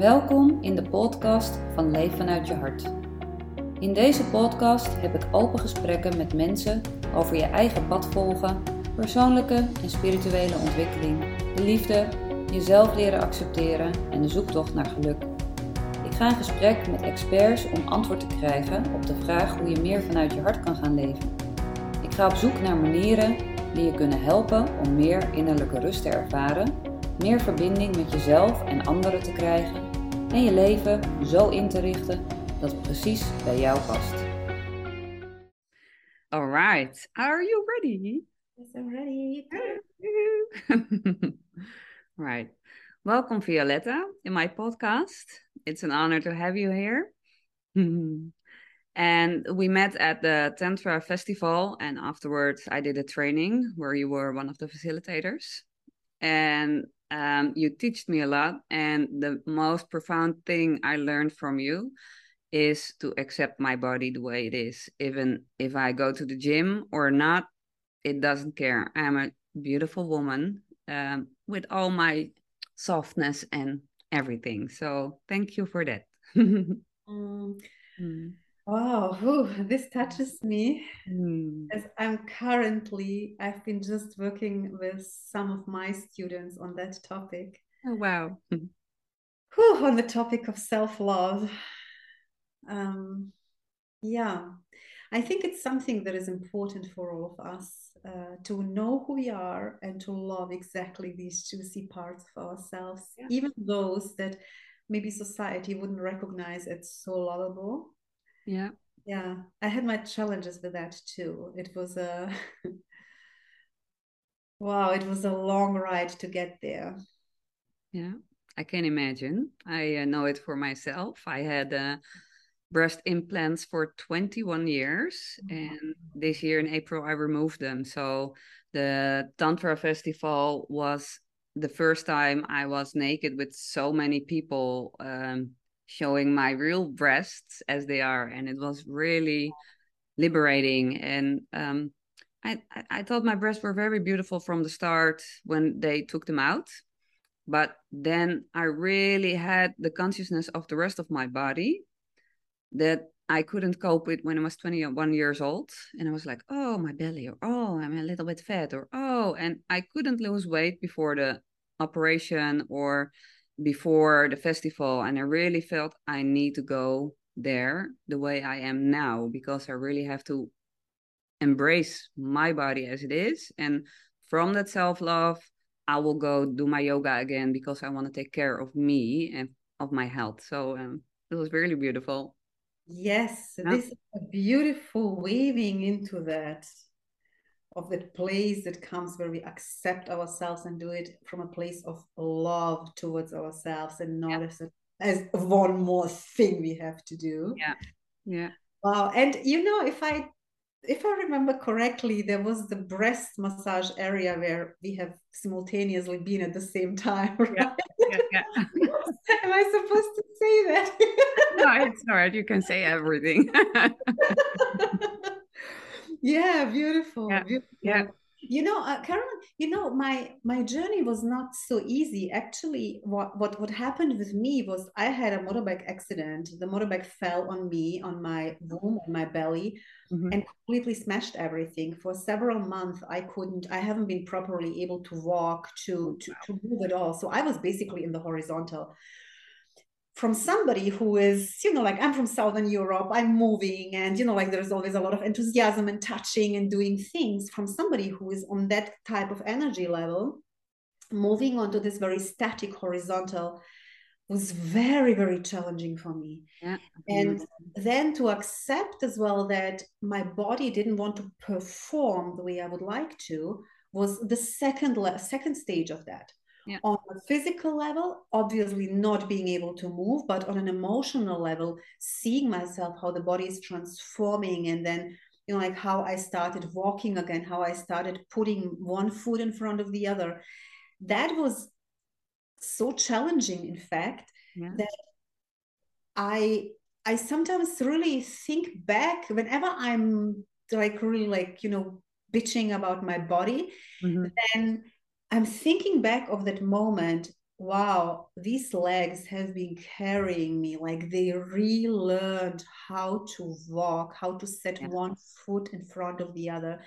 Welkom in de podcast van Leef vanuit je hart. In deze podcast heb ik open gesprekken met mensen over je eigen pad volgen, persoonlijke en spirituele ontwikkeling, de liefde, jezelf leren accepteren en de zoektocht naar geluk. Ik ga in gesprek met experts om antwoord te krijgen op de vraag hoe je meer vanuit je hart kan gaan leven. Ik ga op zoek naar manieren die je kunnen helpen om meer innerlijke rust te ervaren, meer verbinding met jezelf en anderen te krijgen en je leven zo in te richten dat het precies bij jou past. Alright, are you ready? Yes, I'm ready. right. Welcome, Violetta, in my podcast. It's an honor to have you here. and we met at the Tantra Festival, and afterwards, I did a training where you were one of the facilitators. And um, you taught me a lot. And the most profound thing I learned from you is to accept my body the way it is. Even if I go to the gym or not, it doesn't care. I'm a beautiful woman um, with all my softness and everything. So thank you for that. mm. Mm. Wow, Ooh, this touches me mm. as I'm currently, I've been just working with some of my students on that topic. Oh, wow. Whew, on the topic of self love. Um, yeah, I think it's something that is important for all of us uh, to know who we are and to love exactly these juicy parts of ourselves, yeah. even those that maybe society wouldn't recognize as so lovable. Yeah. Yeah. I had my challenges with that too. It was a wow, it was a long ride to get there. Yeah, I can imagine. I uh, know it for myself. I had uh, breast implants for 21 years and this year in april i removed them so the tantra festival was the first time i was naked with so many people um, showing my real breasts as they are and it was really liberating and um, I, I thought my breasts were very beautiful from the start when they took them out but then i really had the consciousness of the rest of my body that I couldn't cope with when I was 21 years old. And I was like, oh, my belly, or oh, I'm a little bit fat, or oh, and I couldn't lose weight before the operation or before the festival. And I really felt I need to go there the way I am now because I really have to embrace my body as it is. And from that self love, I will go do my yoga again because I want to take care of me and of my health. So um, it was really beautiful. Yes, yeah. this is a beautiful weaving into that of that place that comes where we accept ourselves and do it from a place of love towards ourselves and not yeah. as, a, as one more thing we have to do. Yeah. Yeah. Wow. And you know, if I if I remember correctly, there was the breast massage area where we have simultaneously been at the same time. Right? Yeah, yeah, yeah. Am I supposed to say that? no, it's all right. You can say everything. yeah, beautiful. Yeah. beautiful. yeah you know uh, Carolyn, you know my my journey was not so easy actually what what what happened with me was i had a motorbike accident the motorbike fell on me on my womb on my belly mm-hmm. and completely smashed everything for several months i couldn't i haven't been properly able to walk to to, to move at all so i was basically in the horizontal from somebody who is, you know, like I'm from Southern Europe, I'm moving, and you know, like there's always a lot of enthusiasm and touching and doing things from somebody who is on that type of energy level, moving onto this very static horizontal was very, very challenging for me. Yeah. And then to accept as well that my body didn't want to perform the way I would like to was the second second stage of that yeah. on a physical level obviously not being able to move but on an emotional level seeing myself how the body is transforming and then you know like how i started walking again how i started putting one foot in front of the other that was so challenging in fact yeah. that i i sometimes really think back whenever i'm like really like you know bitching about my body mm-hmm. then I'm thinking back of that moment wow, these legs have been carrying me. Like they relearned how to walk, how to set yeah. one foot in front of the other.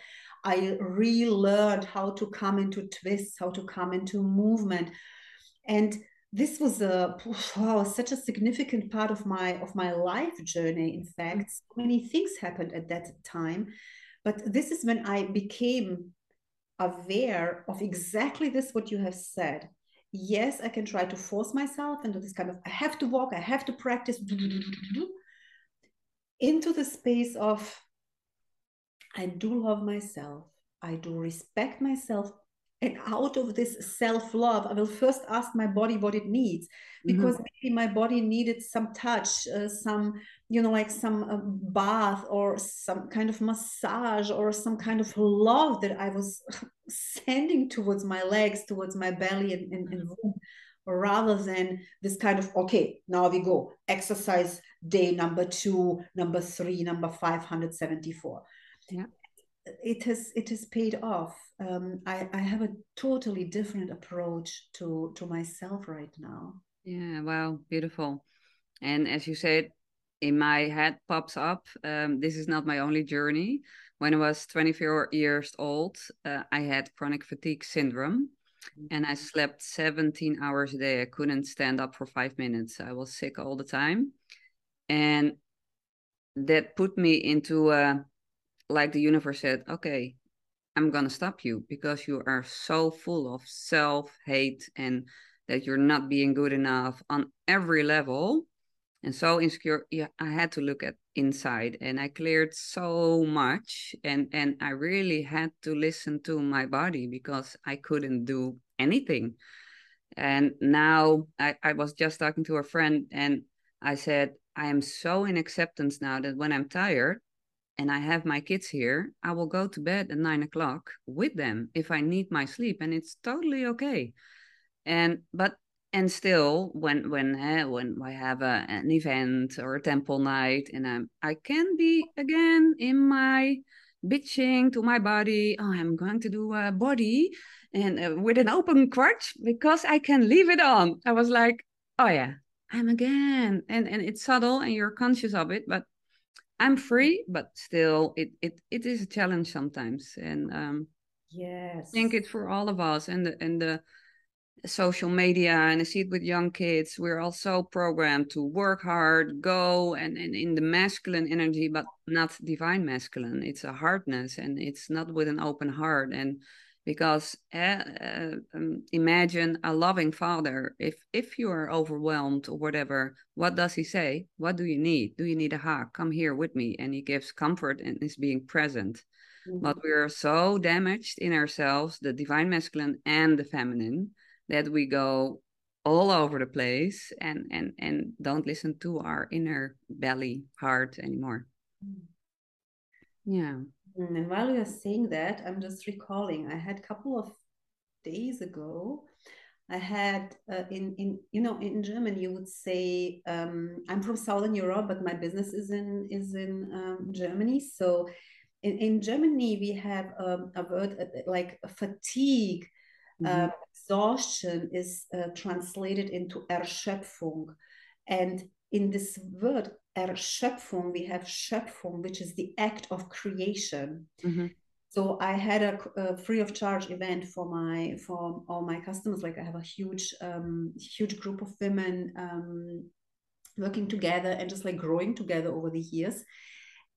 I relearned how to come into twists, how to come into movement. And this was a wow, such a significant part of my of my life journey. In fact, so many things happened at that time. But this is when I became aware of exactly this what you have said yes, I can try to force myself into this kind of, I have to walk, I have to practice, into the space of, I do love myself, I do respect myself. And out of this self love, I will first ask my body what it needs. Because mm-hmm. maybe my body needed some touch, uh, some you know like some uh, bath or some kind of massage or some kind of love that i was sending towards my legs towards my belly and, and, and rather than this kind of okay now we go. Exercise day number two number three number 574 yeah it has it has paid off. Um, I, I have a totally different approach to to myself right now. Yeah wow beautiful. And as you said in my head pops up um, this is not my only journey. When i was 24 years old uh, i had chronic fatigue syndrome and i slept 17 hours a day. I couldn't stand up for five minutes. I was sick all the time. And that put me into uh, like the universe said okay i'm gonna stop you because you are so full of self-hate and that you're not being good enough on every level and so insecure. Yeah i had to look at inside and i cleared so much and and i really had to listen to my body because i couldn't do anything. And now i, I was just talking to a friend and i said i am so in acceptance now that when i'm tired and i have my kids here i will go to bed at nine o'clock with them if i need my sleep and it's totally okay. And but and still when when uh, when I have a, an event or a temple night and I'm, I can be again in my bitching to my body oh i'm going to do a body and uh, with an open crotch because i can leave it on. I was like oh yeah i'm again and and it's subtle and you're conscious of it but i'm free but still it it, it is a challenge sometimes and um yes i think it's for all of us and the and the social media and I see it with young kids. We're also programmed to work hard, go and, and in the masculine energy, but not divine masculine. It's a hardness and it's not with an open heart. And because uh, um, imagine a loving father. If if you are overwhelmed or whatever what does he say? What do you need? Do you need a hug? Come here with me. And he gives comfort and is being present. Mm-hmm. but we are so damaged in ourselves the divine masculine and the feminine that we go all over the place and and and don't listen to our inner belly heart anymore. Yeah. mm, and while you're saying that i'm just recalling i had a couple of days ago i had uh, in in you know in Germany you would say um, i'm from southern europe but my business is in is in um, germany so in, in germany we have um, a word uh, like fatigue mm-hmm. uh, exhaustion is uh, translated into Erschöpfung. And in this word Erschöpfung, we have Schöpfung, which is the act of creation. Mm-hmm. So I had a, a, free of charge event for my for all my customers. Like I have a huge um, huge group of women um, working together and just like growing together over the years.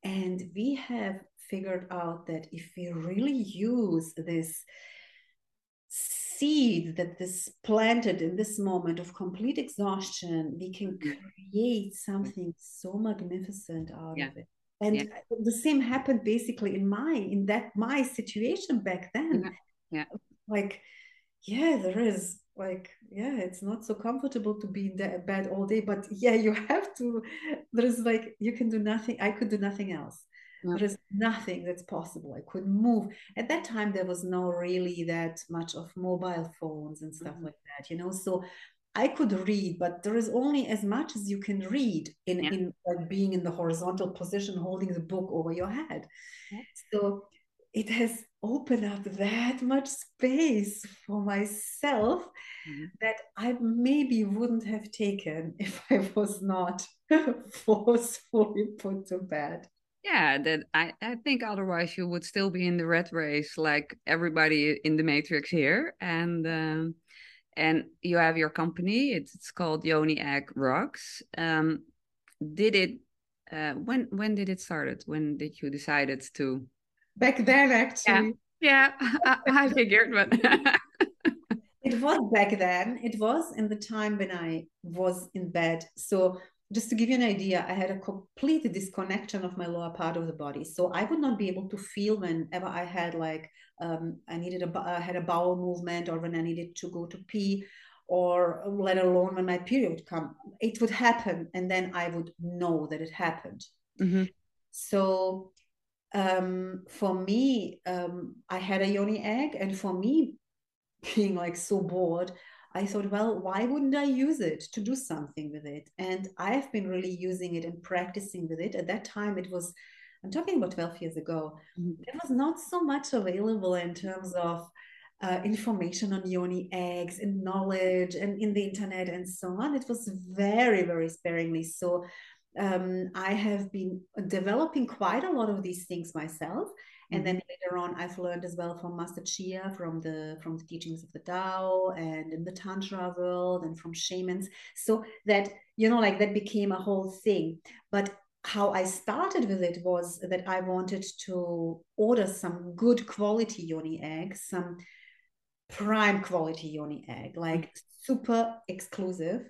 And we have figured out that if we really use this seed that is planted in this moment of complete exhaustion, we can create something so magnificent out yeah. of it. And yeah. the same happened basically in my in that my situation back then. Yeah. yeah. Like, yeah, there is like, yeah, it's not so comfortable to be in the bed all day, but yeah, you have to. There's like you can do nothing. I could do nothing else there is nothing that's possible i couldn't move at that time there was no really that much of mobile phones and stuff mm-hmm. like that you know so i could read but there is only as much as you can read in in like being in the horizontal position holding the book over your head yeah. so it has opened up that much space for myself mm-hmm. that I maybe wouldn't have taken if I was not forcefully put to bed. Yeah, that I, I think otherwise you would still be in the red race like everybody in the matrix here. And um, and you have your company, it's, it's called Yoni Egg Rocks. Um, did it uh, when when did it started? When did you decided to back then actually. Yeah, yeah I, figured, but it was back then. It was in the time when I was in bed. So just to give you an idea, I had a complete disconnection of my lower part of the body. So I would not be able to feel whenever I had like um, I needed a I had a bowel movement or when I needed to go to pee or let alone when my period would come. It would happen, and then I would know that it happened. Mm-hmm. So um, for me, um, I had a yoni egg, and for me, being like so bored, I thought, well, why wouldn't I use it to do something with it? And I've been really using it and practicing with it. At that time, it was, I'm talking about 12 years ago, mm-hmm. it was not so much available in terms of uh, information on yoni eggs and knowledge and in the internet and so on. It was very, very sparingly. So um, I have been developing quite a lot of these things myself. And then mm-hmm. later on, I've learned as well from Master Chia, from the from the teachings of the Tao, and in the Tantra world, and from shamans. So that you know, like that became a whole thing. But how I started with it was that I wanted to order some good quality yoni eggs, some prime quality yoni egg, like super exclusive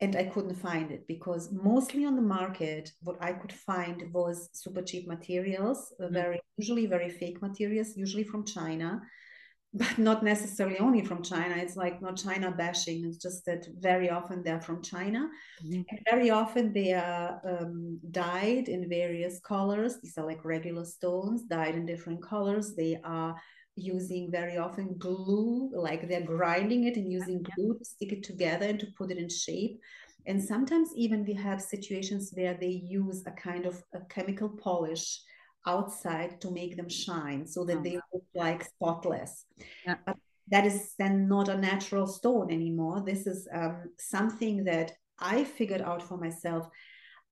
and I couldn't find it because mostly on the market, what I could find was super cheap materials, mm-hmm. very usually very fake materials, usually from China, but not necessarily only from China. It's like not China bashing. It's just that very often they're from China, mm-hmm. and very often they are um, dyed in various colors. These are like regular stones dyed in different colors. They are using very often glue, like they're grinding it and using glue to stick it together and to put it in shape. And sometimes even we have situations where they use a kind of a chemical polish outside to make them shine so that oh. they look like spotless. Yeah. But that is then not a natural stone anymore. This is um, something that I figured out for myself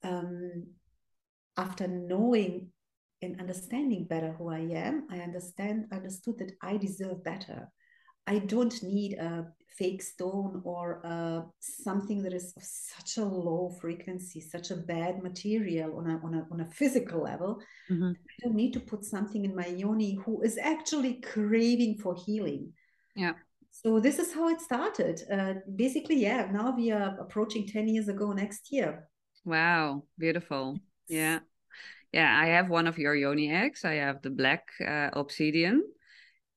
um, after knowing in understanding better who I am, I understand understood that I deserve better. I don't need a fake stone or uh, something that is of such a low frequency, such a bad material on a, on a, on a physical level. Mm-hmm. I don't need to put something in my yoni who is actually craving for healing. Yeah. So this is how it started. Uh, basically, yeah, now we are approaching 10 years ago next year. Wow, beautiful. Yeah yeah, I have one of your yoni eggs. I have the black uh, obsidian.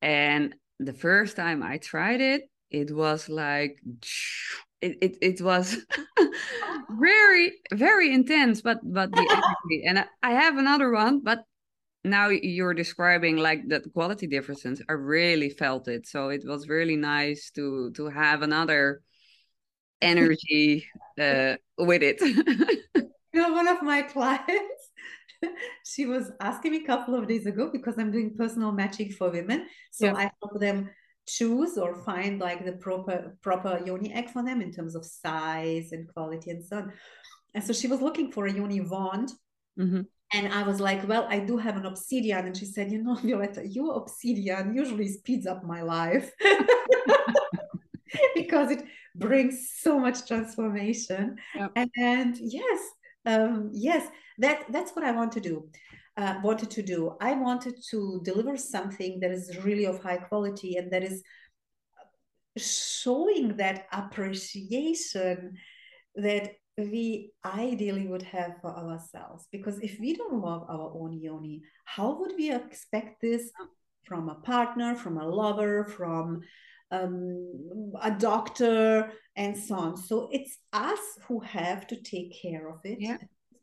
And the first time I tried it, it was like it it, it was very very intense but but the energy and I, I have another one but now you're describing like the quality differences i really felt it so it was really nice to to have another energy uh, with it you know one of my clients she was asking me a couple of days ago because I'm doing personal matching for women. So yeah. I help them choose or find like the proper proper yoni egg for them in terms of size and quality and so on. And so she was looking for a yoni wand. Mm-hmm. And I was like, well, I do have an obsidian. And she said, you know, Violetta, your obsidian usually speeds up my life because it brings so much transformation. Yep. And, and yes, um, yes, that that's what I want to do. Uh, wanted to do. I wanted to deliver something that is really of high quality and that is showing that appreciation that we ideally would have for ourselves. Because if we don't love our own yoni, how would we expect this from a partner, from a lover, from um, a doctor, and so on. So it's us who have to take care of it yeah.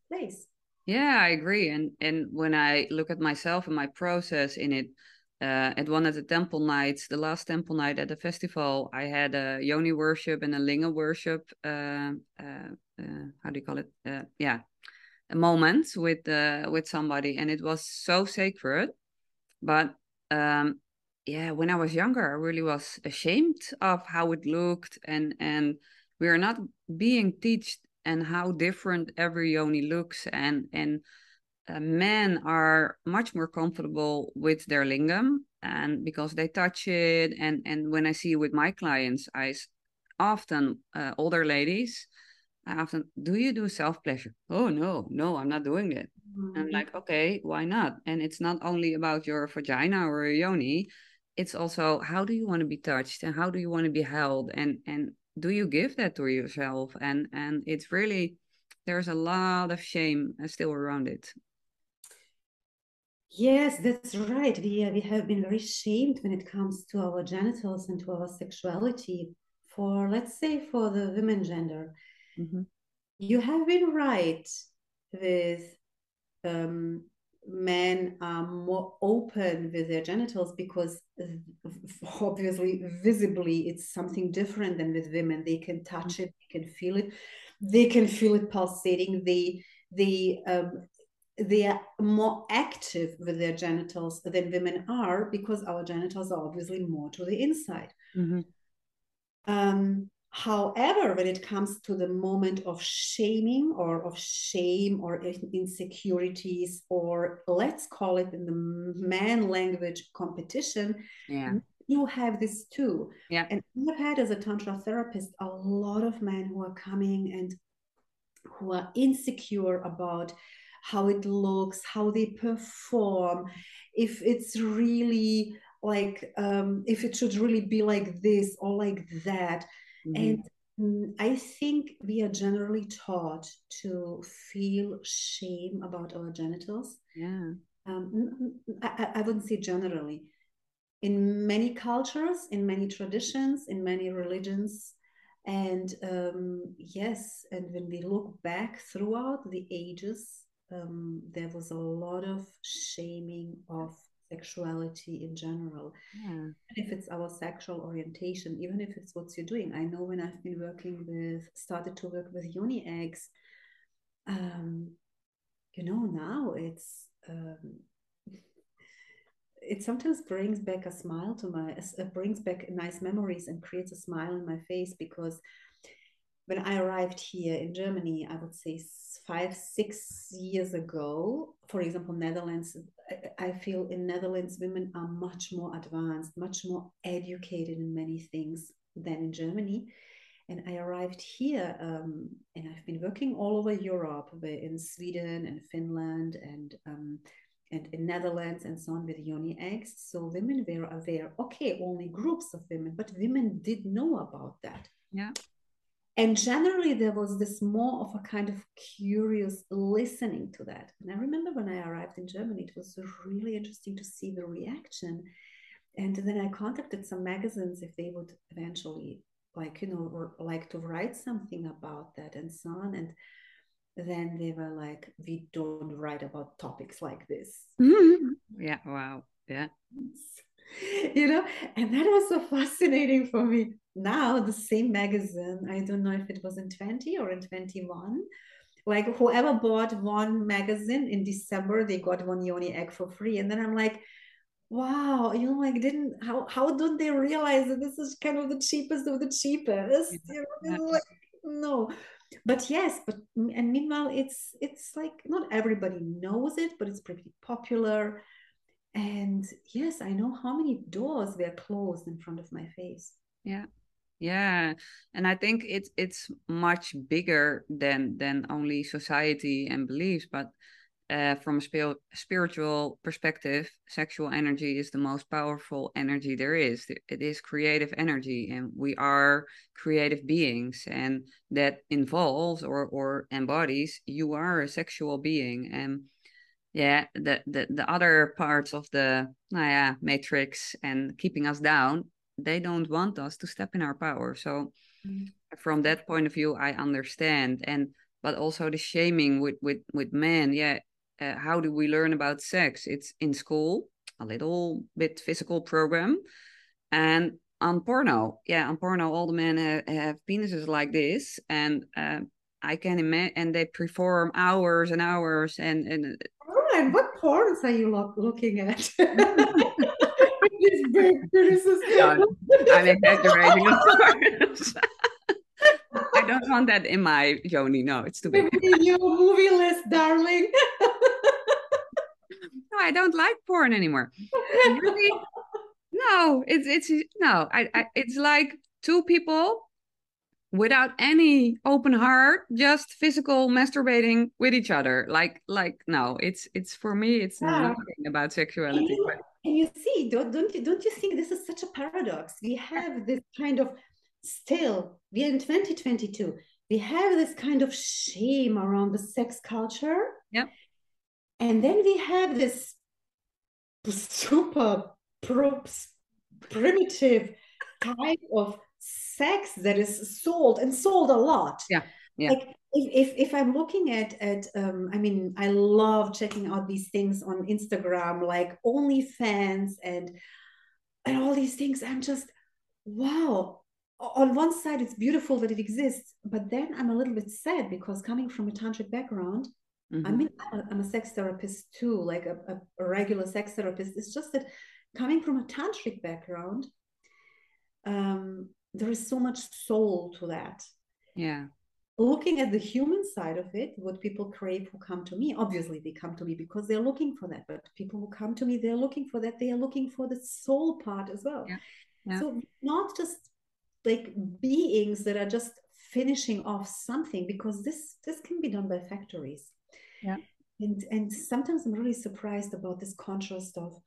place. Yeah, I agree. And and when I look at myself and my process in it, uh, at one of the temple nights, the last temple night at the festival, I had a yoni worship and a linga worship. Uh, uh, uh how do you call it? Uh, yeah, a moment with uh, with somebody, and it was so sacred but um, yeah, when I was younger, I really was ashamed of how it looked, and and we are not being taught and how different every yoni looks, and and uh, men are much more comfortable with their lingam, and because they touch it, and and when I see with my clients, I often uh, older ladies I often, do you do self pleasure? Oh, no, no, I'm not doing it. Mm-hmm. I'm like, okay, why not? And it's not only about your vagina or your yoni, it's also how do you want to be touched and how do you want to be held and and do you give that to yourself? And and it's really there's a lot of shame still around it. Yes that's right. We, uh, we have been very shamed when it comes to our genitals and to our sexuality for let's say for the women gender. Mm-hmm. You have been right with um, men are more open with their genitals because obviously visibly it's something different than with women. They can touch it they can feel it. They can feel it pulsating. They they um, they are more active with their genitals than women are because our genitals are obviously more to the inside. Mm-hmm. um, However, when it comes to the moment of shaming or of shame or insecurities, or let's call it in the man language competition, yeah. you have this too. Yeah. And I've had as a Tantra therapist a lot of men who are coming and who are insecure about how it looks, how they perform, if it's really like, um, if it should really be like this or like that Mm-hmm. And mm, I think we are generally taught to feel shame about our genitals. Yeah. Um, I, I wouldn't say generally. In many cultures, in many traditions, in many religions, and um, yes, and when we look back throughout the ages, um, there was a lot of shaming of sexuality in general. Yeah. if it's our sexual orientation, even if it's what you're doing. I know when I've been working with, started to work with yoni eggs, um, you know, now it's, um, it sometimes brings back a smile to my, it brings back nice memories and creates a smile in my face because when I arrived here in Germany, I would say five, six years ago, for example, Netherlands, I feel in Netherlands, women are much more advanced, much more educated in many things than in Germany. And I arrived here, um, and I've been working all over Europe, in Sweden and Finland and um, and in Netherlands and so on with yoni eggs. So women were aware. Okay, only groups of women, but women did know about that. Yeah and generally there was this more of a kind of curious listening to that. And i remember when i arrived in germany it was really interesting to see the reaction. And then i contacted some magazines if they would eventually like you know like to write something about that and so on. And then they were like we don't write about topics like this. Mm-hmm. Yeah wow. Yeah you know? And that was so fascinating for me. Now the same magazine i don't know if it was in 20 or in 21 like whoever bought one magazine in december they got one yoni egg for free. And then i'm like wow you know like didn't how how don't they realize that this is kind of the cheapest of the cheapest? You know like, no. But yes but and meanwhile it's it's like not everybody knows it but it's pretty popular and yes i know how many doors were closed in front of my face. Yeah. Yeah. And i think it's it's much bigger than than only society and beliefs but uh, from a spir- spiritual perspective sexual energy is the most powerful energy there is. It is creative energy and we are creative beings and that involves or or embodies you are a sexual being and yeah the the, the other parts of the yeah, matrix and keeping us down they don't want us to step in our power. So mm. from that point of view i understand. And but also the shaming with with with men yeah uh, how do we learn about sex? It's in school a little bit physical program and on porno. Yeah on porno all the men have, have penises like this and uh, i can imagine and they perform hours and hours and and What porns are you lo- looking at? this big criticism. I'm exaggerating, of course. I don't want that in my Yoni. No, it's too big. Your movie list, darling. no, I don't like porn anymore. Really? No, it's it's no. I, I it's like two people without any open heart just physical masturbating with each other. Like like no it's it's for me it's yeah. nothing about sexuality. and you, and you see don't don't you, don't you think this is such a paradox? We have this kind of still we are in 2022 we have this kind of shame around the sex culture. Yeah and then we have this super primitive type of sex that is sold and sold a lot. Yeah. Yeah. Like if, if, if I'm looking at at um, I mean I love checking out these things on Instagram like OnlyFans and and all these things. I'm just wow. On one side, it's beautiful that it exists, but then I'm a little bit sad because coming from a tantric background, mm-hmm. I mean, I'm a, I'm a sex therapist too, like a, a, a regular sex therapist. It's just that coming from a tantric background, um, there is so much soul to that yeah looking at the human side of it what people crave who come to me obviously they come to me because they're looking for that but people who come to me they're looking for that they are looking for the soul part as well yeah. Yeah. so not just like beings that are just finishing off something because this this can be done by factories yeah and and sometimes i'm really surprised about this contrast of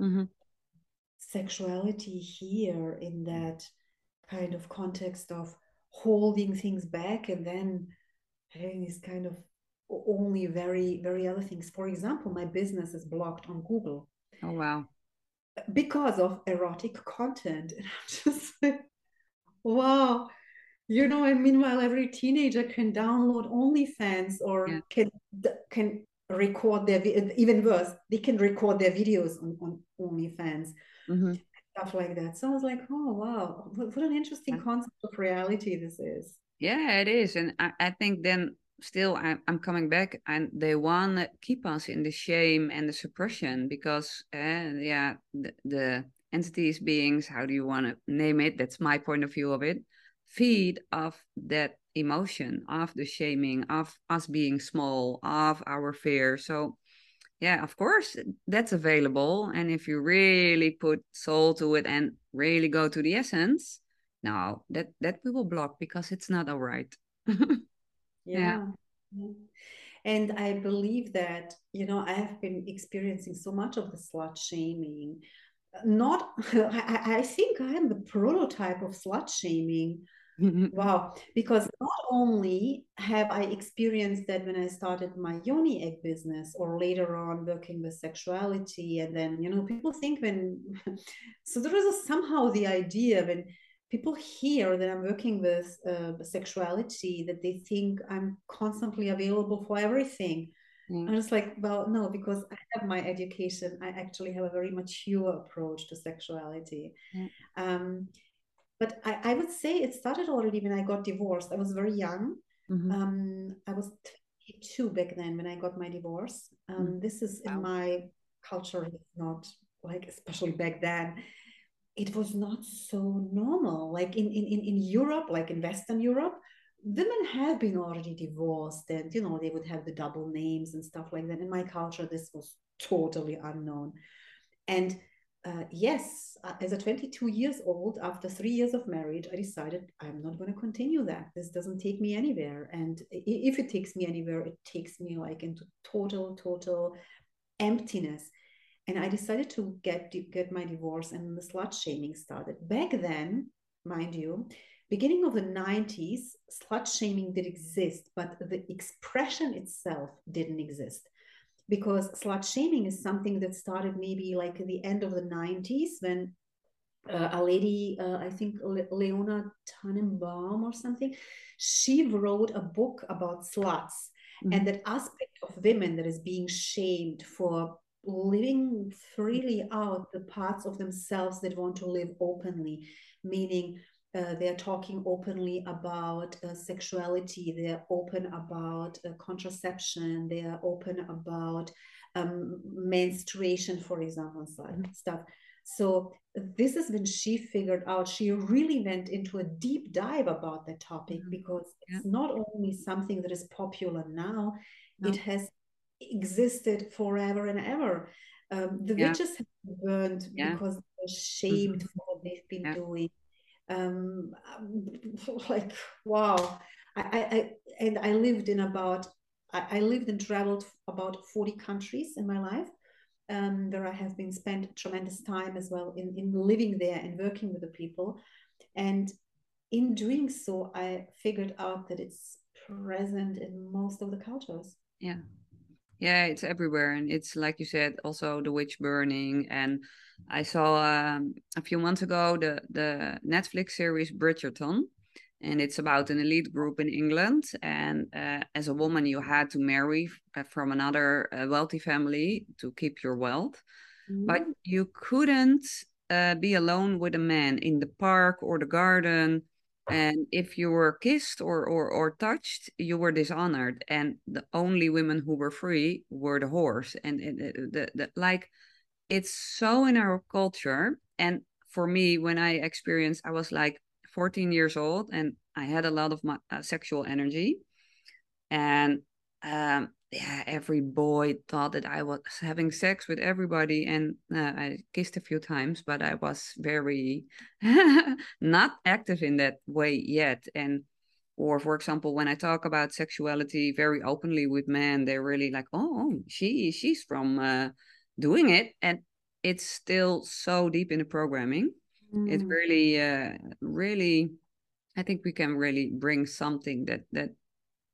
mm-hmm. sexuality here in that kind of context of holding things back and then having this kind of only very very other things. For example my business is blocked on google. Oh wow. Because of erotic content. And i'm just like wow. You know and meanwhile every teenager can download onlyfans or yeah. can can record their even worse they can record their videos on, on onlyfans. Mm-hmm stuff like that. So I was like, oh wow, what, what an interesting concept of reality this is. Yeah, it is, and I, I think then still I, I'm coming back, and they want to keep us in the shame and the suppression because, uh, yeah, the, the entities, beings, how do you want to name it? That's my point of view of it. Feed of that emotion, of the shaming, of us being small, of our fear. So yeah of course that's available and if you really put soul to it and really go to the essence no that that we will block because it's not all right yeah. yeah. and i believe that you know i have been experiencing so much of the slut shaming not I, I think i am the prototype of slut shaming wow because not only have i experienced that when i started my yoni egg business or later on working with sexuality and then you know people think when so there is a, somehow the idea when people hear that i'm working with uh, sexuality that they think i'm constantly available for everything mm. i'm just like well no because i have my education i actually have a very mature approach to sexuality mm. um, but I, I would say it started already when I got divorced. I was very young. Mm-hmm. Um, I was 22 back then when I got my divorce. Um, mm-hmm. This is wow. in my culture, not like, especially back then, it was not so normal. Like in, in, in Europe, like in Western Europe, women have been already divorced and, you know, they would have the double names and stuff like that. In my culture, this was totally unknown. And uh, yes, uh, as a 22 years old, after three years of marriage, I decided I'm not going to continue that. This doesn't take me anywhere. And if it takes me anywhere, it takes me like into total, total emptiness. And I decided to get get my divorce, and the slut shaming started. Back then, mind you, beginning of the 90s, slut shaming did exist, but the expression itself didn't exist because slut shaming is something that started maybe like at the end of the 90s when uh, a lady, uh, I think Le- Leona Tanenbaum or something, she wrote a book about sluts mm-hmm. and that aspect of women that is being shamed for living freely out the parts of themselves that want to live openly, meaning uh, they're talking openly about uh, sexuality they're open about uh, contraception they're open about um, menstruation, for example, stuff. So this is when she figured out, she really went into a deep dive about that topic mm-hmm. because yeah. it's not only something that is popular now, no. it has existed forever and ever. Um, the yeah. witches have been burned yeah. because they're shamed mm-hmm. for what they've been doing. Um, like, wow. I, I, and I lived in about, I, I lived and traveled about 40 countries in my life um, where I have been spent tremendous time as well in, in living there and working with the people. And in doing so, I figured out that it's present in most of the cultures. Yeah. Yeah, it's everywhere. And it's like you said, also the witch burning. And I saw um, a few months ago the, the Netflix series Bridgerton and it's about an elite group in England. And uh, as a woman, you had to marry uh, from another uh, wealthy family to keep your wealth, mm. but you couldn't uh, be alone with a man in the park or the garden. And if you were kissed or, or, or touched, you were dishonored. And the only women who were free were the whores. And, and the, the, like, it's so in our culture. And for me, when I experienced, I was like, 14 years old and I had a lot of my uh, sexual energy. And um, yeah, every boy thought that I was having sex with everybody. And uh, I kissed a few times, but I was very not active in that way yet. And or for example when i talk about sexuality very openly with men they're really like oh she she's from uh, doing it and it's still so deep in the programming mm. it really uh, really i think we can really bring something that that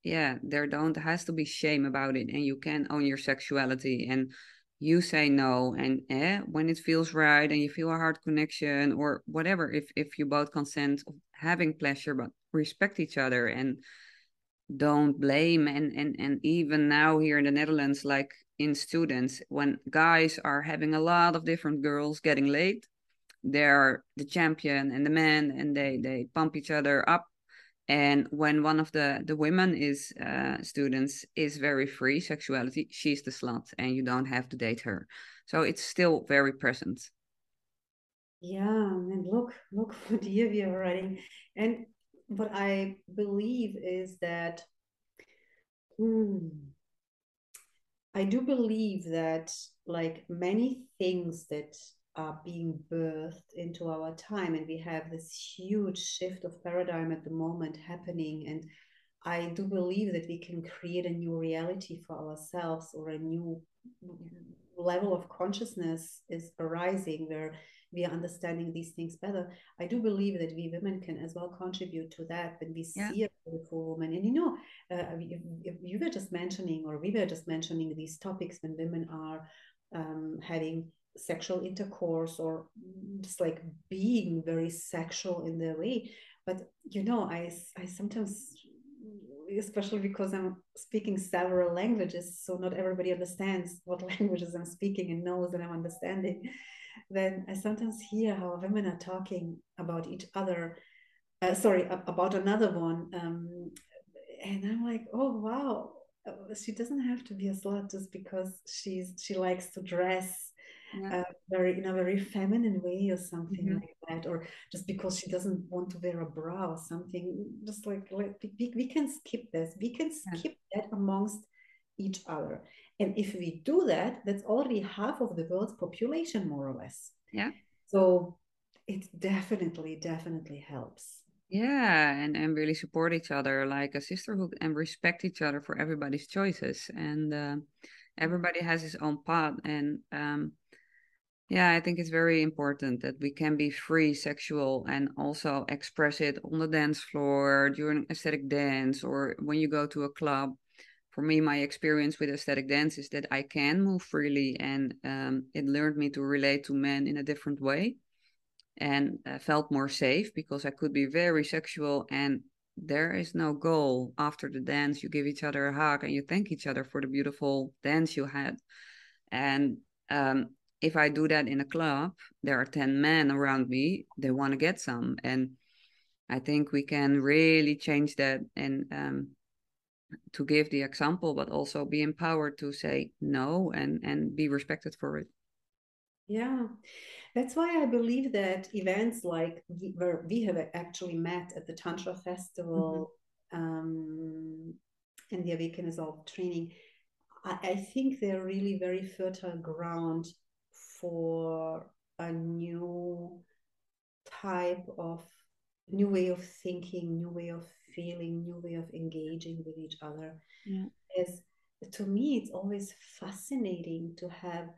yeah there don't has to be shame about it and you can own your sexuality and you say no and eh, when it feels right and you feel a heart connection or whatever if if you both consent having pleasure but respect each other and don't blame. And and and even now here in the netherlands like in students when guys are having a lot of different girls getting laid they're the champion and the man and they they pump each other up. And when one of the the women is uh, students is very free sexuality she's the slut and you don't have to date her. So it's still very present. Yeah and look look what year we are writing and what i believe is that hmm, i do believe that like many things that are being birthed into our time and we have this huge shift of paradigm at the moment happening and i do believe that we can create a new reality for ourselves or a new level of consciousness is arising where we are understanding these things better. I do believe that we women can as well contribute to that when we yeah. see a beautiful woman. And you know, uh, you, you were just mentioning, or we were just mentioning these topics when women are um, having sexual intercourse or just like being very sexual in their way but you know i i sometimes especially because i'm speaking several languages so not everybody understands what languages i'm speaking and knows that i'm understanding. Then i sometimes hear how women are talking about each other uh, sorry about another one um, and i'm like oh wow she doesn't have to be a slut just because she's she likes to dress yeah. uh, very in a very feminine way or something mm-hmm. like that or just because she doesn't want to wear a bra or something just like, like we, we can skip this. We can skip yeah. that amongst each other. And if we do that that's already half of the world's population more or less. Yeah. So it definitely definitely helps. Yeah and and really support each other like a sisterhood and respect each other for everybody's choices. And uh, everybody has his own path and um, yeah, I think it's very important that we can be free sexual and also express it on the dance floor during ecstatic dance or when you go to a club. For me, my experience with ecstatic dance is that I can move freely and um, it learned me to relate to men in a different way and uh, felt more safe because I could be very sexual and there is no goal. After the dance, you give each other a hug and you thank each other for the beautiful dance you had. And um, if I do that in a club, there are 10 men around me, they want to get some. And I think we can really change that. And um, to give the example but also be empowered to say no and and be respected for it yeah that's why i believe that events like where we have actually met at the tantra festival mm-hmm. um, and the awaken is all training I, I think they're really very fertile ground for a new type of new way of thinking, new way of feeling, new way of engaging with each other. Yeah. As to me, it's always fascinating to have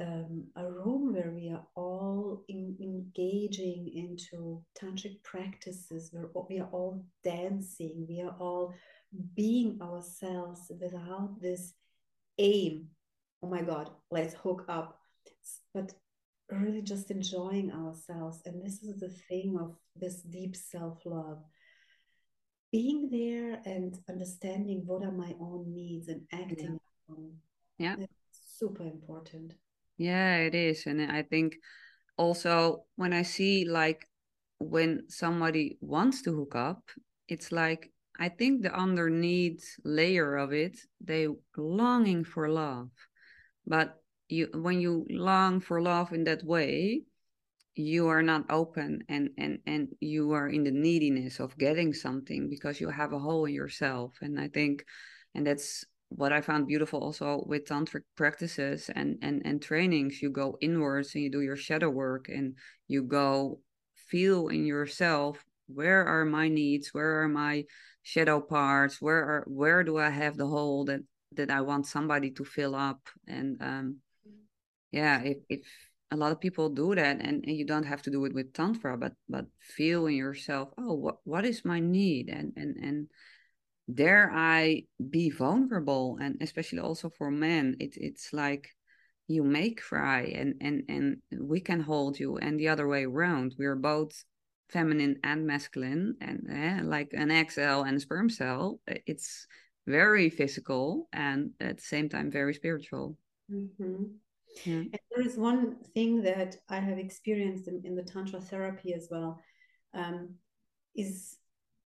um, a room where we are all in, engaging into tantric practices, where we are all dancing, we are all being ourselves without this aim. Oh my God, let's hook up. But really just enjoying ourselves. And this is the thing of this deep self love. Being there and understanding what are my own needs and acting yeah. on. Yeah. super important. Yeah, it is. And I think also when I see like when somebody wants to hook up, it's like I think the underneath layer of it, they longing for love. But you when you long for love in that way you are not open and and and you are in the neediness of getting something because you have a hole in yourself. And i think and that's what i found beautiful also with tantric practices and and and trainings. You go inwards and you do your shadow work and you go feel in yourself where are my needs? Where are my shadow parts? Where are where do i have the hole that that i want somebody to fill up? And um yeah if, if a lot of people do that and, and you don't have to do it with tantra but but feel in yourself oh what what is my need? And and and dare i be vulnerable? And especially also for men it, it's like you may cry and and and we can hold you and the other way around. We're both feminine and masculine and eh, like an egg cell and a sperm cell it's very physical and at the same time very spiritual. Mm-hmm. Yeah. And there is one thing that I have experienced in, in the Tantra therapy as well, um, is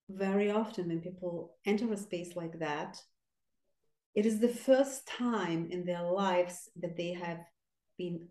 very often when people enter a space like that, it is the first time in their lives that they have been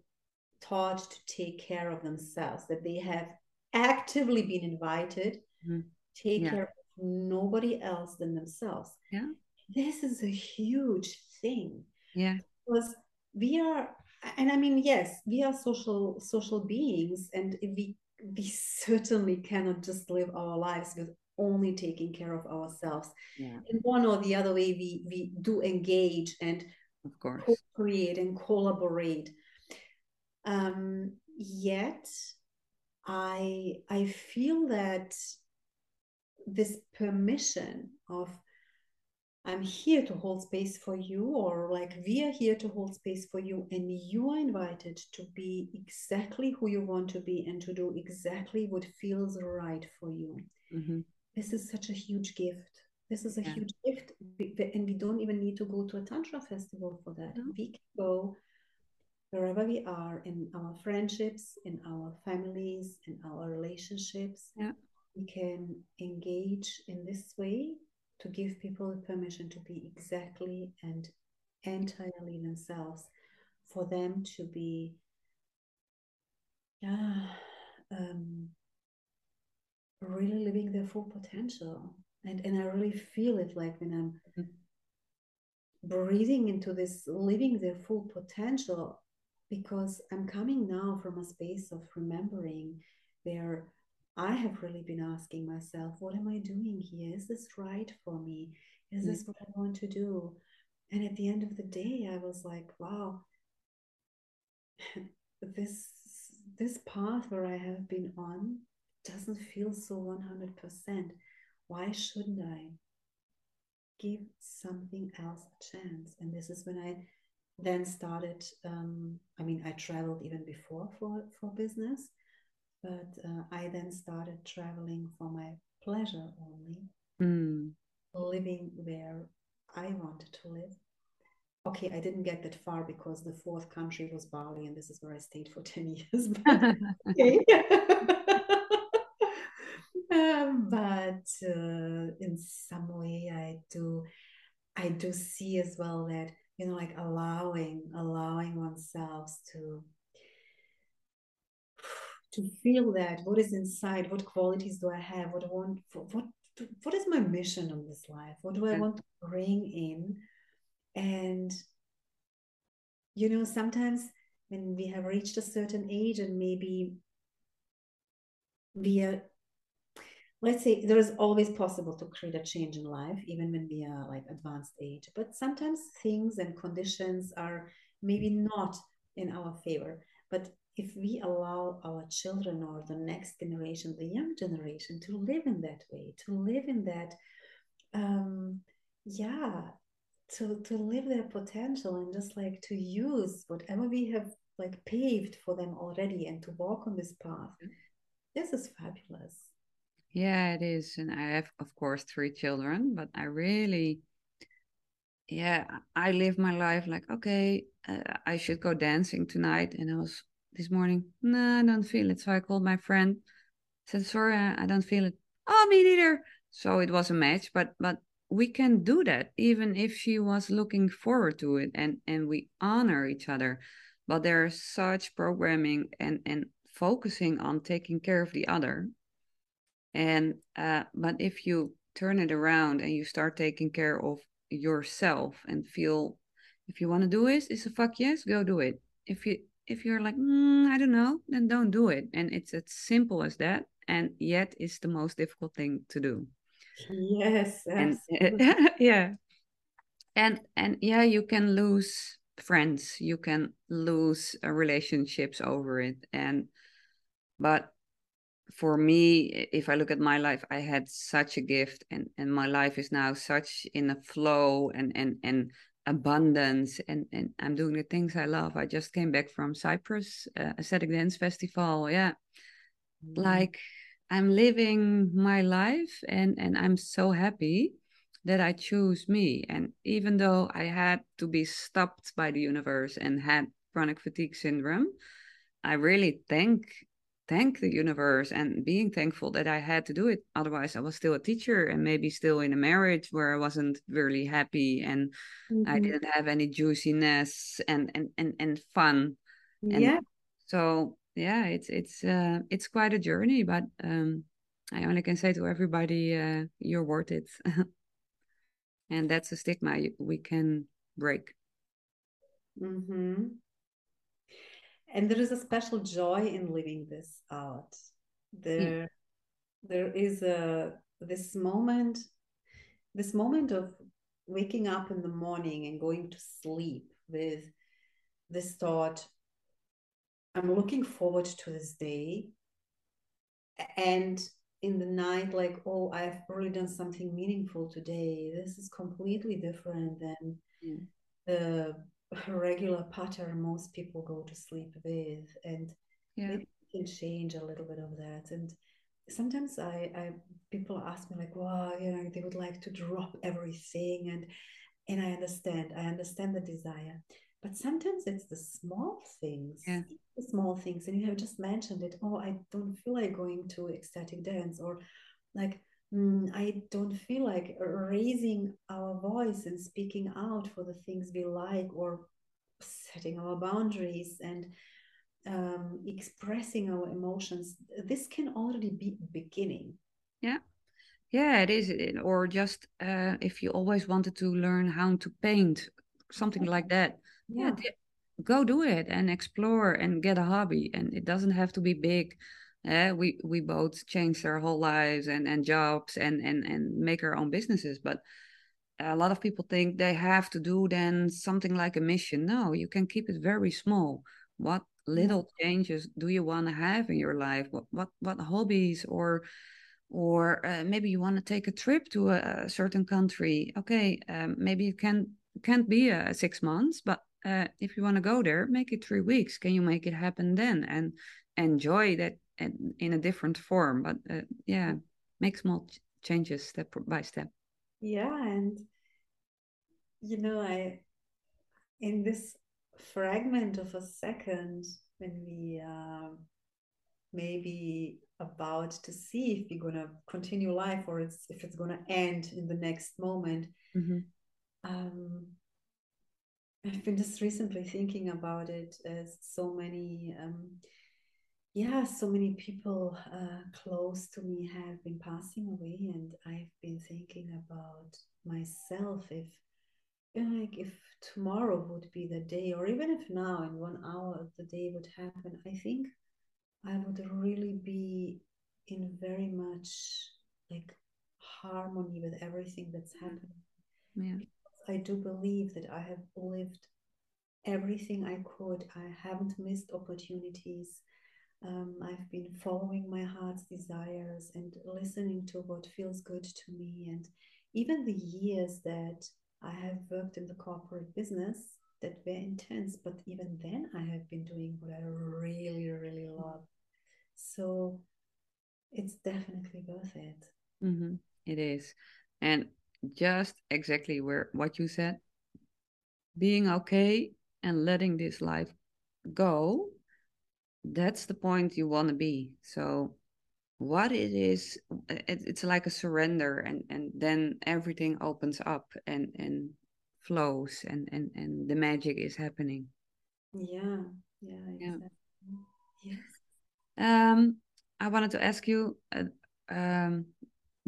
taught to take care of themselves, that they have actively been invited mm-hmm. take yeah. care of nobody else than themselves. Yeah. This is a huge thing. Yeah. Because we are and i mean yes we are social social beings and we we certainly cannot just live our lives with only taking care of ourselves. Yeah. in one or the other way we we do engage and of course. create and collaborate. Um yet i i feel that this permission of I'm here to hold space for you, or like we are here to hold space for you, and you are invited to be exactly who you want to be and to do exactly what feels right for you. Mm-hmm. This is such a huge gift. This is a yeah. huge gift, and we don't even need to go to a Tantra festival for that. No. We can go wherever we are in our friendships, in our families, in our relationships. Yeah. We can engage in this way to give people the permission to be exactly and entirely themselves, for them to be, yeah, um, really living their full potential. And, and I really feel it like when I'm mm-hmm. breathing into this, living their full potential, because I'm coming now from a space of remembering where I have really been asking myself, what am I doing here? Is this right for me? Is this what I want to do? And at the end of the day, I was like, wow, this this path where I have been on doesn't feel so 100%. Why shouldn't I give something else a chance? And this is when I then started. Um, I mean, I traveled even before for for business, but uh, I then started traveling for my pleasure only, mm. living where I wanted to live. Okay, I didn't get that far because the fourth country was Bali, and this is where I stayed for 10 years. But, okay. um, but uh, in some way, I do. I do see as well that you know like allowing allowing oneself to to feel that what is inside what qualities do i have what i want what what is my mission on this life? What do i want to bring in? And you know sometimes when we have reached a certain age and maybe we are let's say there is always possible to create a change in life even when we are like advanced age but sometimes things and conditions are maybe not in our favor. But if we allow our children or the next generation the young generation to live in that way to live in that um yeah to to live their potential and just like to use whatever we have like paved for them already and to walk on this path mm-hmm. this is fabulous yeah, it is. And I have, of course, three children, but I really, yeah, I live my life like, okay, uh, I should go dancing tonight. And I was this morning, no, I don't feel it. So I called my friend, said, sorry, I don't feel it. Oh, me neither. So it was a match, but, but we can do that even if she was looking forward to it and, and we honor each other. But there's such programming and, and focusing on taking care of the other and uh, but if you turn it around and you start taking care of yourself and feel if you want to do it it's a fuck yes go do it if you if you're like mm, i don't know then don't do it. And it's as simple as that and yet it's the most difficult thing to do. Yes and, yeah. And and yeah you can lose friends. You can lose uh, relationships over it. And but for me if i look at my life i had such a gift and and my life is now such in a flow and and and abundance and and i'm doing the things i love. I just came back from cyprus uh, ecstatic dance festival yeah. Mm-hmm. like i'm living my life and and i'm so happy that i choose me. And even though i had to be stopped by the universe and had chronic fatigue syndrome i really thank thank the universe and being thankful that I had to do it. Otherwise, I was still a teacher and maybe still in a marriage where I wasn't really happy and mm-hmm. I didn't have any juiciness and and and, and fun. And yeah. So yeah, it's it's uh, it's quite a journey, but um, I only can say to everybody, uh, you're worth it. and that's a stigma we can break. Mm-hmm and there is a special joy in living this out hmm. there yeah. there is a this moment this moment of waking up in the morning and going to sleep with this thought i'm looking forward to this day and in the night like oh i've really done something meaningful today this is completely different than yeah. the regular pattern most people go to sleep with and yeah. maybe can change a little bit of that and sometimes I, I people ask me like wow you know they would like to drop everything and and i understand i understand the desire but sometimes it's the small things yeah. the small things and you have just mentioned it oh i don't feel like going to ecstatic dance or like I don't feel like raising our voice and speaking out for the things we like or setting our boundaries and um, expressing our emotions. This can already be beginning. Yeah. Yeah, it is. Or just uh, if you always wanted to learn how to paint, something like that. Yeah. yeah go do it and explore and get a hobby. And it doesn't have to be big uh, we we both changed our whole lives and and jobs and and and make our own businesses but a lot of people think they have to do then something like a mission. No you can keep it very small. What little changes do you want to have in your life? What what what hobbies or or uh, maybe you want to take a trip to a, a certain country? Okay um, maybe it can can't be a, a six months but uh, if you want to go there make it three weeks. Can you make it happen then? And enjoy that in a different form but uh, yeah make small ch- changes step by step yeah and you know i in this fragment of a second when we are maybe about to see if we're going to continue life or it's if it's going to end in the next moment mm-hmm. um, I've been just recently thinking about it as so many, um, yeah, so many people uh, close to me have been passing away, and I've been thinking about myself if, like, if tomorrow would be the day, or even if now in one hour the day would happen, I think I would really be in very much like harmony with everything that's happening. Yeah. I do believe that I have lived everything I could. I haven't missed opportunities. Um, I've been following my heart's desires and listening to what feels good to me. And even the years that I have worked in the corporate business that were intense, but even then I have been doing what I really, really love. So it's definitely worth it. Mm-hmm. It is. And just exactly where what you said being okay and letting this life go that's the point you want to be so what it is it, it's like a surrender and and then everything opens up and and flows and and and the magic is happening yeah yeah exactly. yeah yes um i wanted to ask you uh, um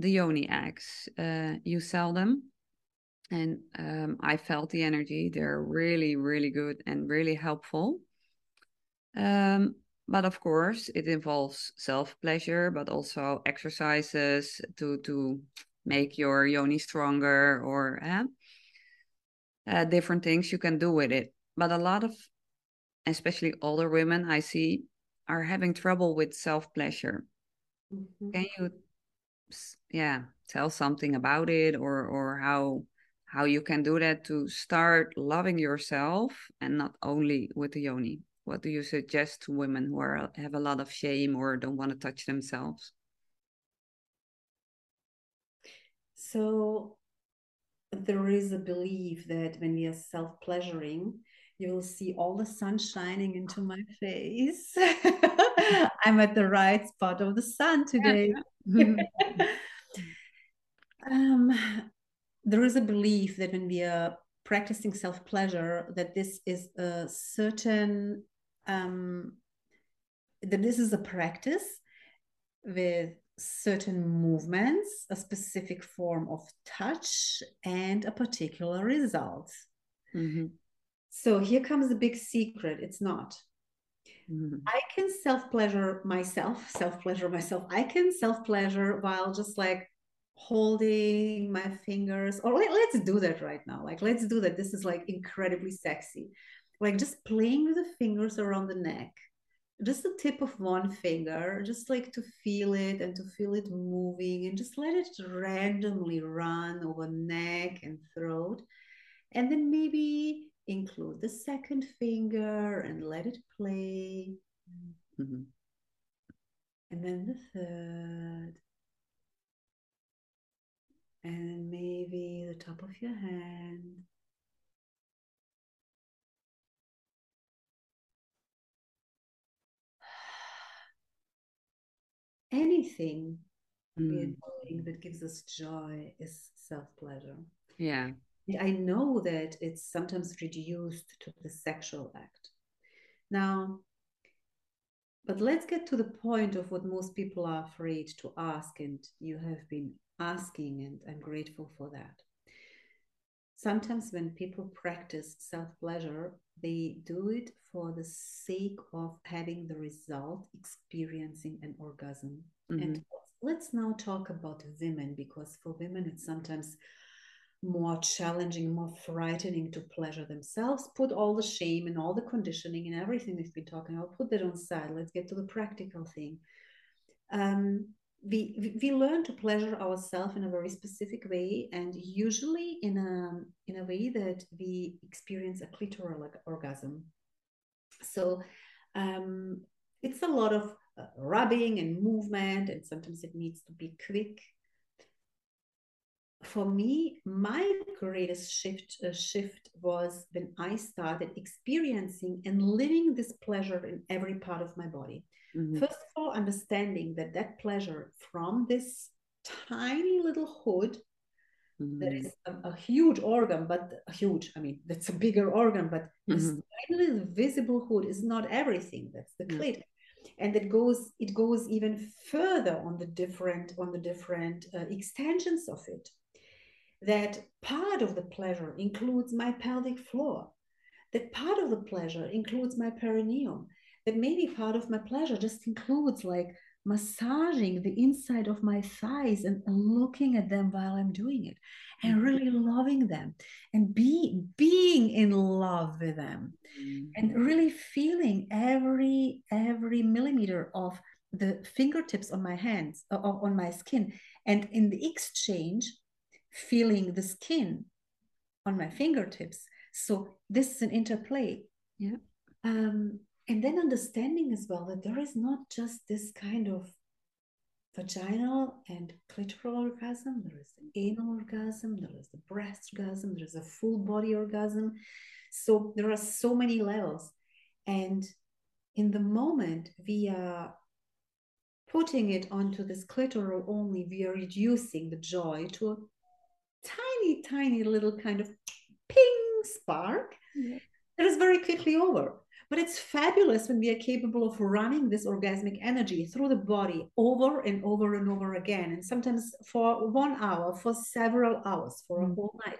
the yoni eggs. Uh, you sell them, and um, I felt the energy. They're really, really good and really helpful. Um, but of course, it involves self pleasure, but also exercises to to make your yoni stronger or uh, uh, different things you can do with it. But a lot of, especially older women, I see, are having trouble with self pleasure. Mm-hmm. Can you yeah tell something about it or or how how you can do that to start loving yourself and not only with the yoni what do you suggest to women who are have a lot of shame or don't want to touch themselves? So there is a belief that when we are self-pleasuring you will see all the sun shining into my face. I'm at the right spot of the sun today. Um, there is a belief that when we are practicing self pleasure, that this is a certain um, that this is a practice with certain movements, a specific form of touch, and a particular result. Mm-hmm. So here comes the big secret. It's not. Mm-hmm. I can self pleasure myself, self pleasure myself. I can self pleasure while just like holding my fingers, or let, let's do that right now. Like, let's do that. This is like incredibly sexy. Like, just playing with the fingers around the neck, just the tip of one finger, just like to feel it and to feel it moving and just let it randomly run over neck and throat. And then maybe include the second finger and let it play. Mm-hmm. And then the third. And maybe the top of your hand. Anything mm. that gives us joy is self pleasure. Yeah. I know that it's sometimes reduced to the sexual act. Now, but let's get to the point of what most people are afraid to ask, and you have been asking, and I'm grateful for that. Sometimes, when people practice self pleasure, they do it for the sake of having the result, experiencing an orgasm. Mm-hmm. And let's now talk about women, because for women, it's sometimes more challenging, more frightening to pleasure themselves. Put all the shame and all the conditioning and everything we've been talking about, put that on side. Let's get to the practical thing. Um, we we learn to pleasure ourselves in a very specific way, and usually in a in a way that we experience a clitoral orgasm. So um, it's a lot of uh, rubbing and movement, and sometimes it needs to be quick for me, my greatest shift uh, shift was when I started experiencing and living this pleasure in every part of my body. Mm-hmm. First of all, understanding that that pleasure from this tiny little hood mm-hmm. there is a, a, huge organ, but a huge, I mean, that's a bigger organ, but mm-hmm. this tiny little visible hood is not everything. That's the clit. And it goes, it goes even further on the different, on the different uh, extensions of it. That part of the pleasure includes my pelvic floor. That part of the pleasure includes my perineum. That maybe part of my pleasure just includes like massaging the inside of my thighs and looking at them while I'm doing it and mm-hmm. really loving them and be being in love with them mm-hmm. and really feeling every every millimeter of the fingertips on my hands uh, on my skin and in the exchange feeling the skin on my fingertips so this is an interplay yeah um and then understanding as well that there is not just this kind of vaginal and clitoral orgasm, there is an anal orgasm, there is the breast orgasm, there is a full body orgasm. So there are so many levels. And in the moment we are putting it onto this clitoral only, we are reducing the joy to a tiny, tiny little kind of ping spark yeah. that is very quickly over. But it's fabulous when we are capable of running this orgasmic energy through the body over and over and over again, and sometimes for one hour, for several hours, for mm. a whole night.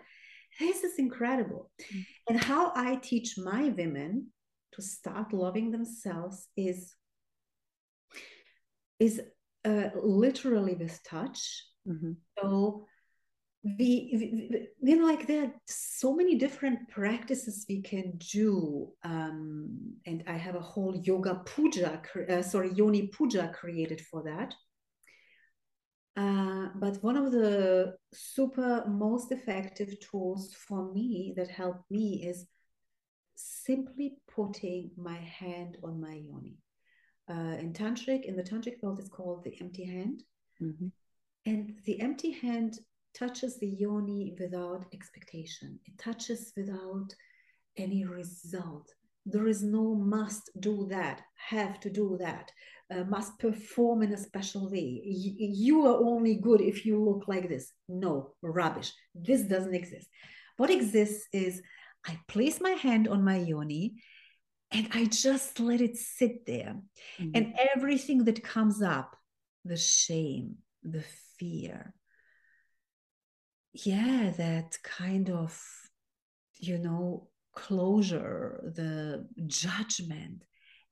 This is incredible. Mm. And how I teach my women to start loving themselves is is uh, literally with touch. Mm-hmm. So we, you know like there are so many different practices we can do um, and i have a whole yoga puja uh, sorry yoni puja created for that. Uh, but one of the super most effective tools for me that helped me is simply putting my hand on my yoni. Uh, in tantric in the tantric world it's called the empty hand. Mm-hmm. and the empty hand touches the yoni without expectation. It touches without any result. There is no must do that, have to do that, uh, must perform in a special way. Y- you are only good if you look like this. No, rubbish. This doesn't exist. What exists is I place my hand on my yoni and I just let it sit there. Mm-hmm. And everything that comes up the shame, the fear, yeah that kind of you know closure the judgment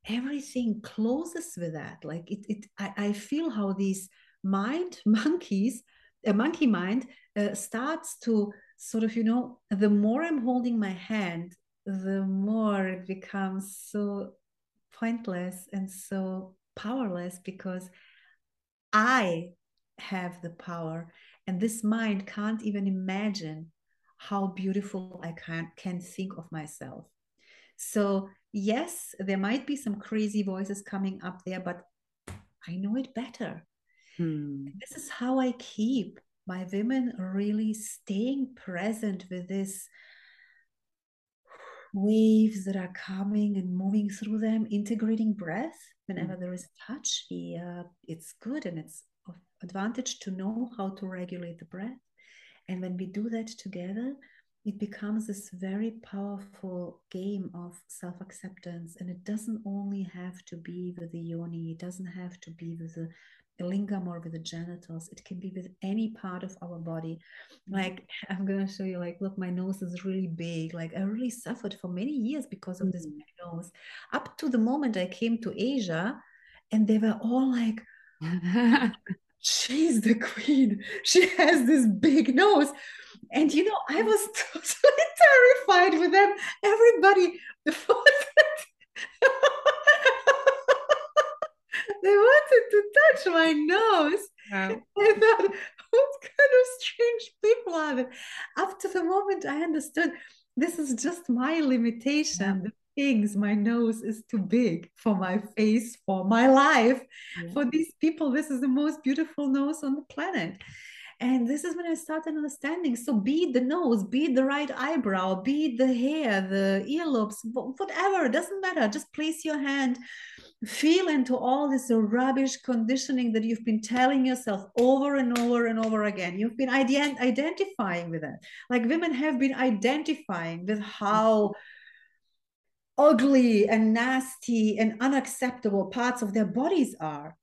everything closes with that. Like it, it I, I feel how these mind monkeys a monkey mind uh, starts to sort of you know the more i'm holding my hand the more it becomes so pointless and so powerless because i have the power and this mind can't even imagine how beautiful I can, can think of myself. So, yes, there might be some crazy voices coming up there, but I know it better. Hmm. This is how I keep my women really staying present with this waves that are coming and moving through them, integrating breath whenever mm. there is touch. Yeah, it's good and it's advantage to know how to regulate the breath. And when we do that together, it becomes this very powerful game of self acceptance. And it doesn't only have to be with the yoni, it doesn't have to be with the lingam or with the genitals. It can be with any part of our body. Like, I'm going to show you, like, look, my nose is really big. Like, I really suffered for many years because of mm-hmm. this nose. Up to the moment I came to Asia, and they were all like, she's the queen. She has this big nose. And you know, I was totally terrified with them. Everybody, they wanted to touch my nose. Wow. I thought, what kind of strange people are they? After the moment I understood this is just my limitation. Yeah things my nose is too big for my face for my life yeah. for these people this is the most beautiful nose on the planet and this is when i started understanding so be it the nose be it the right eyebrow be it the hair the earlobes whatever doesn't matter just place your hand feel into all this rubbish conditioning that you've been telling yourself over and over and over again. You've been ident- identifying with it. Like women have been identifying with how ugly and nasty and unacceptable parts of their bodies are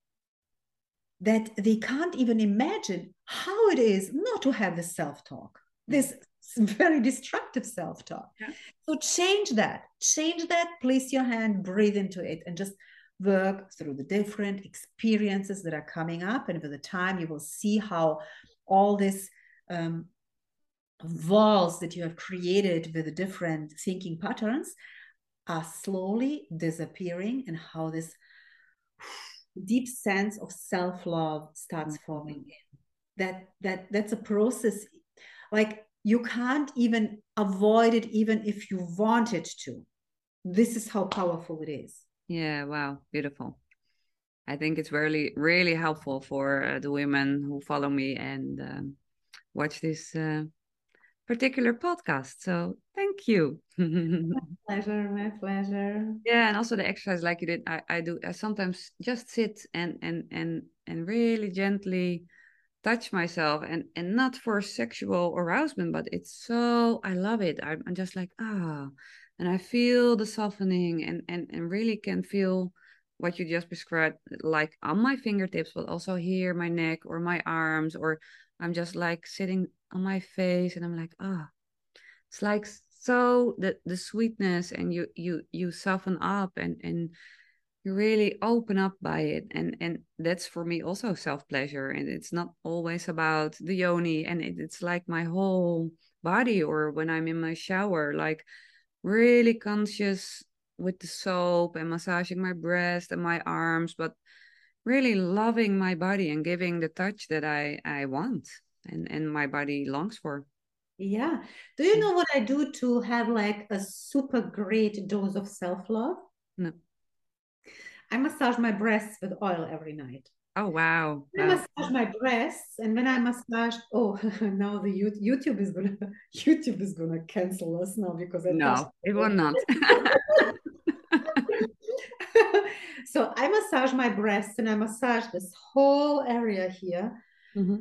that they can't even imagine how it is not to have this self-talk this very destructive self-talk yeah. so change that change that place your hand breathe into it and just work through the different experiences that are coming up. And with the time, you will see how all this um, walls that you have created with the different thinking patterns are slowly disappearing and how this deep sense of self-love starts mm-hmm. forming in that that that's a process like you can't even avoid it even if you wanted to this is how powerful it is yeah, wow, beautiful. I think it's really, really helpful for uh, the women who follow me and um, watch this uh, particular podcast. So thank you. my pleasure, my pleasure. Yeah, and also the exercise, like you did, I, I do. I sometimes just sit and and and and really gently touch myself, and and not for sexual arousement, but it's so I love it. I'm, I'm just like ah. Oh and I feel the softening and and and really can feel what you just described like on my fingertips but also here my neck or my arms or I'm just like sitting on my face and I'm like ah oh. it's like so the the sweetness and you you you soften up and and you really open up by it. And and that's for me also self pleasure and it's not always about the yoni. And it, it's like my whole body or when i'm in my shower like really conscious with the soap and massaging my breast and my arms, but really loving my body and giving the touch that I, I want and, and my body longs for. Yeah. Do you know what I do to have like a super great dose of self love? No. I massage my breasts with oil every night. Oh wow! I massage my breasts, and when I massage, oh, now the YouTube is gonna YouTube is gonna cancel us now because I no, it will not. so I massage my breasts, and I massage this whole area here, mm-hmm.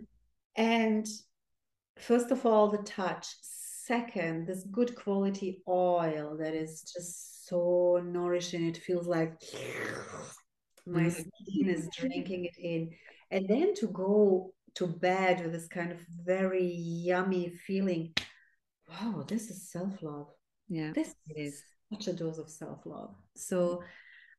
and first of all, the touch. Second, this good quality oil that is just so nourishing. It feels like my mm-hmm. skin is drinking it in and then to go to bed with this kind of very yummy feeling wow this is self-love yeah this is such a dose of self-love so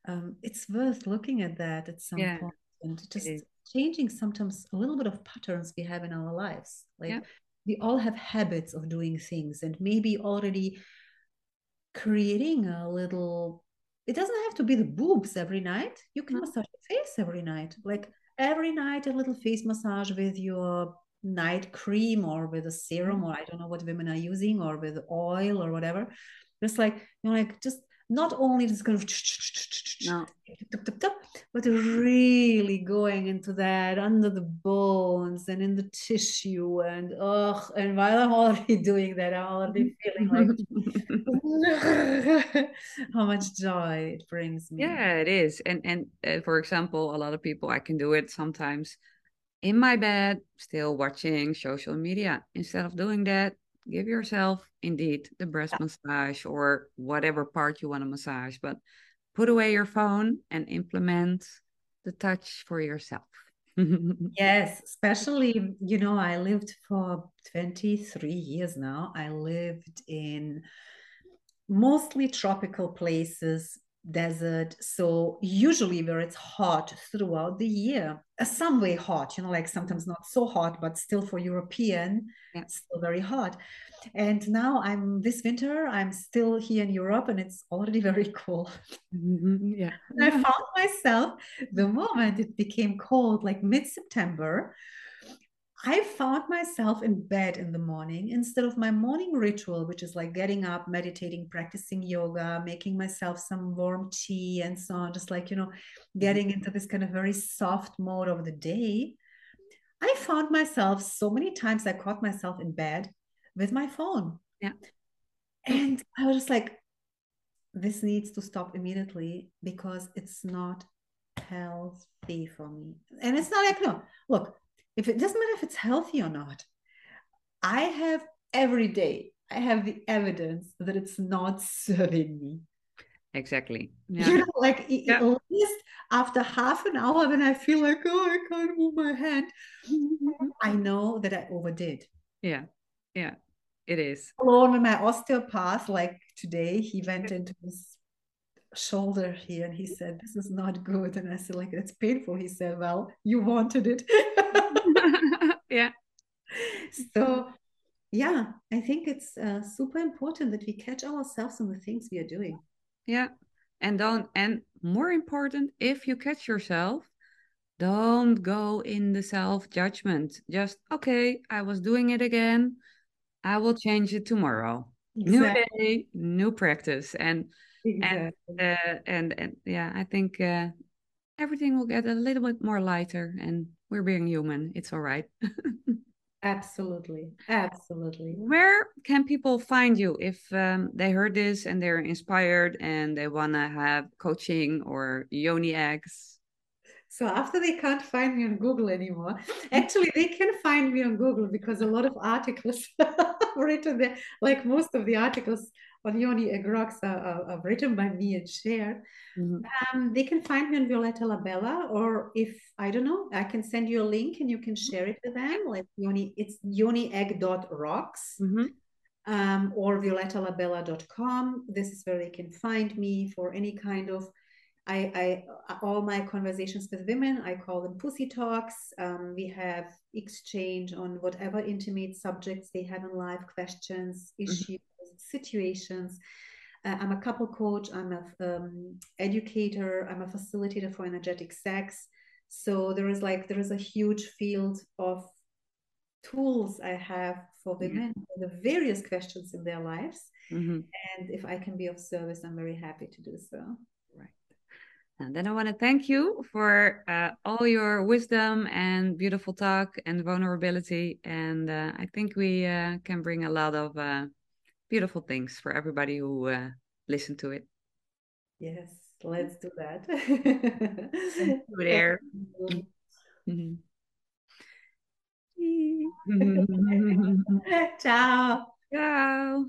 um, it's worth looking at that at some yeah, point and just changing sometimes a little bit of patterns we have in our lives like yeah. We all have habits of doing things and maybe already creating a little it doesn't have to be the boobs every night. You can mm-hmm. massage your face every night. Like every night, a little face massage with your night cream or with a serum, mm-hmm. or I don't know what women are using, or with oil or whatever. Just like, you know, like just not only just kind of no. but really going into that under the bones and in the tissue and oh and while i'm already doing that? I'm already feeling like how much joy it brings me. Yeah it is. And and uh, for example a lot of people i can do it sometimes in my bed still watching social media. Instead of doing that give yourself indeed the breast yeah. massage or whatever part you want to massage, but put away your phone and implement the touch for yourself. yes, especially, you know, I lived for 23 years now. I lived in mostly tropical places desert. So usually where it's hot throughout the year, uh, some way hot, you know, like sometimes not so hot, but still for European, yeah. still very hot. And now I'm this winter, I'm still here in Europe and it's already very cold. Mm-hmm. Yeah. And I found myself the moment it became cold, like mid-September, I found myself in bed in the morning instead of my morning ritual, which is like getting up, meditating, practicing yoga, making myself some warm tea, and so on, just like, you know, mm-hmm. getting into this kind of very soft mode of the day. I found myself so many times I caught myself in bed with my phone. Yeah. And I was just like, this needs to stop immediately because it's not healthy for me. And it's not like, no, look, if it doesn't matter if it's healthy or not, I have every day, I have the evidence that it's not serving me. Exactly. Yeah. You know, like yeah. at least after half an hour when I feel like, oh, I can't move my hand, I know that I overdid. Yeah. Yeah. It is. Alone with my osteopath, like today, he went into his shoulder here and he said, This is not good. And I said, like, it's painful. He said, Well, you wanted it. yeah. So yeah, I think it's uh, super important that we catch ourselves on the things we are doing. Yeah. And don't, and more important, if you catch yourself, don't go in the self judgment. Just, okay, I was doing it again. I will change it tomorrow. Exactly. New day, new practice, and exactly. and uh, and and yeah, I think uh, everything will get a little bit more lighter, and we're being human. It's all right. absolutely, absolutely. Where can people find you if um, they heard this and they're inspired and they wanna have coaching or yoni eggs? So after they can't find me on Google anymore, actually they can find me on Google because a lot of articles written there, like most of the articles on Yoni Egg Rocks are, written by me and shared. Mm-hmm. Um, they can find me on Violetta Labella, or if I don't know, I can send you a link and you can share it with them. Like Yoni, it's yoniegg.rocks. Mm-hmm. Um, or violettalabella.com. This is where they can find me for any kind of I, I uh, all my conversations with women, I call them pussy talks. Um, we have exchange on whatever intimate subjects they have in life, questions, mm-hmm. issues, mm-hmm. Situations. Uh, I'm a couple coach. I'm a um, educator. I'm a facilitator for energetic sex. So there is like there is a huge field of tools I have for women for the various questions in their lives. Mm-hmm. And if I can be of service, I'm very happy to do so. Right. And then I want to thank you for uh, all your wisdom and beautiful talk and vulnerability. And uh, I think we uh, can bring a lot of uh, beautiful things for everybody who uh, listened to it. Yes, let's do that. there. Mm-hmm. Ciao. Ciao.